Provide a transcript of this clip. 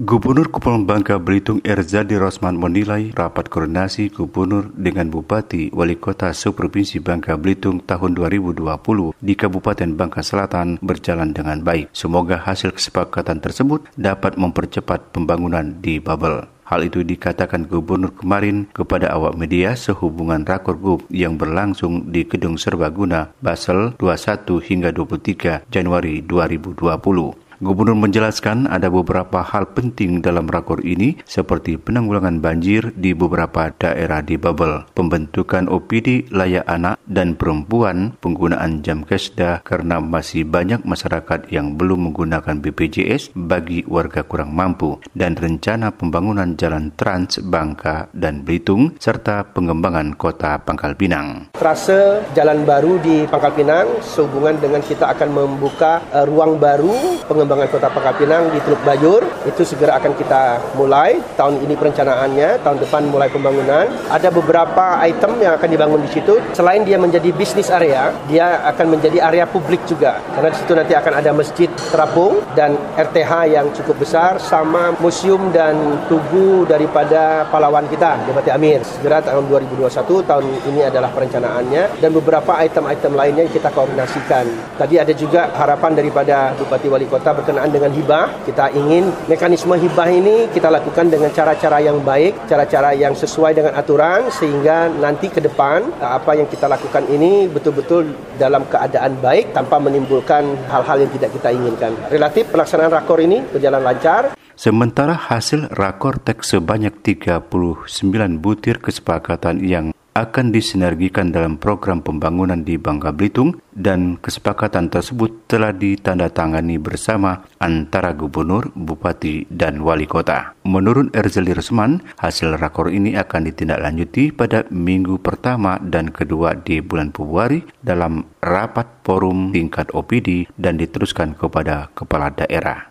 Gubernur Kepulauan Bangka Belitung Erzadi Rosman menilai rapat koordinasi gubernur dengan bupati wali kota seprovinsi Bangka Belitung tahun 2020 di Kabupaten Bangka Selatan berjalan dengan baik. Semoga hasil kesepakatan tersebut dapat mempercepat pembangunan di Babel. Hal itu dikatakan gubernur kemarin kepada awak media sehubungan rakor gub yang berlangsung di Gedung Serbaguna Basel 21 hingga 23 Januari 2020. Gubernur menjelaskan ada beberapa hal penting dalam rakor ini seperti penanggulangan banjir di beberapa daerah di Babel, pembentukan OPD layak anak dan perempuan, penggunaan jam kesda karena masih banyak masyarakat yang belum menggunakan BPJS bagi warga kurang mampu, dan rencana pembangunan jalan Trans Bangka dan Belitung serta pengembangan kota Pangkal Pinang. Trase jalan baru di Pangkal Pinang sehubungan dengan kita akan membuka uh, ruang baru pengembangan pengembangan kota Pangkal Pinang di Teluk Bayur itu segera akan kita mulai. Tahun ini perencanaannya tahun depan mulai pembangunan. Ada beberapa item yang akan dibangun di situ. Selain dia menjadi bisnis area dia akan menjadi area publik juga. Karena di situ nanti akan ada masjid terapung dan RTH yang cukup besar sama museum dan tugu daripada pahlawan kita Jabati Amir. Segera tahun 2021 tahun ini adalah perencanaannya. Dan beberapa item-item lainnya yang kita koordinasikan. Tadi ada juga harapan daripada Bupati Wali Kota berkenaan dengan hibah. Kita ingin mekanisme hibah ini kita lakukan dengan cara-cara yang baik, cara-cara yang sesuai dengan aturan sehingga nanti ke depan apa yang kita lakukan ini betul-betul dalam keadaan baik tanpa menimbulkan hal-hal yang tidak kita inginkan. Relatif pelaksanaan rakor ini berjalan lancar. Sementara hasil rakor teks sebanyak 39 butir kesepakatan yang akan disinergikan dalam program pembangunan di Bangka Belitung dan kesepakatan tersebut telah ditandatangani bersama antara gubernur, bupati, dan wali kota. Menurut Erzeli Resman, hasil rakor ini akan ditindaklanjuti pada minggu pertama dan kedua di bulan Februari dalam rapat forum tingkat OPD dan diteruskan kepada kepala daerah.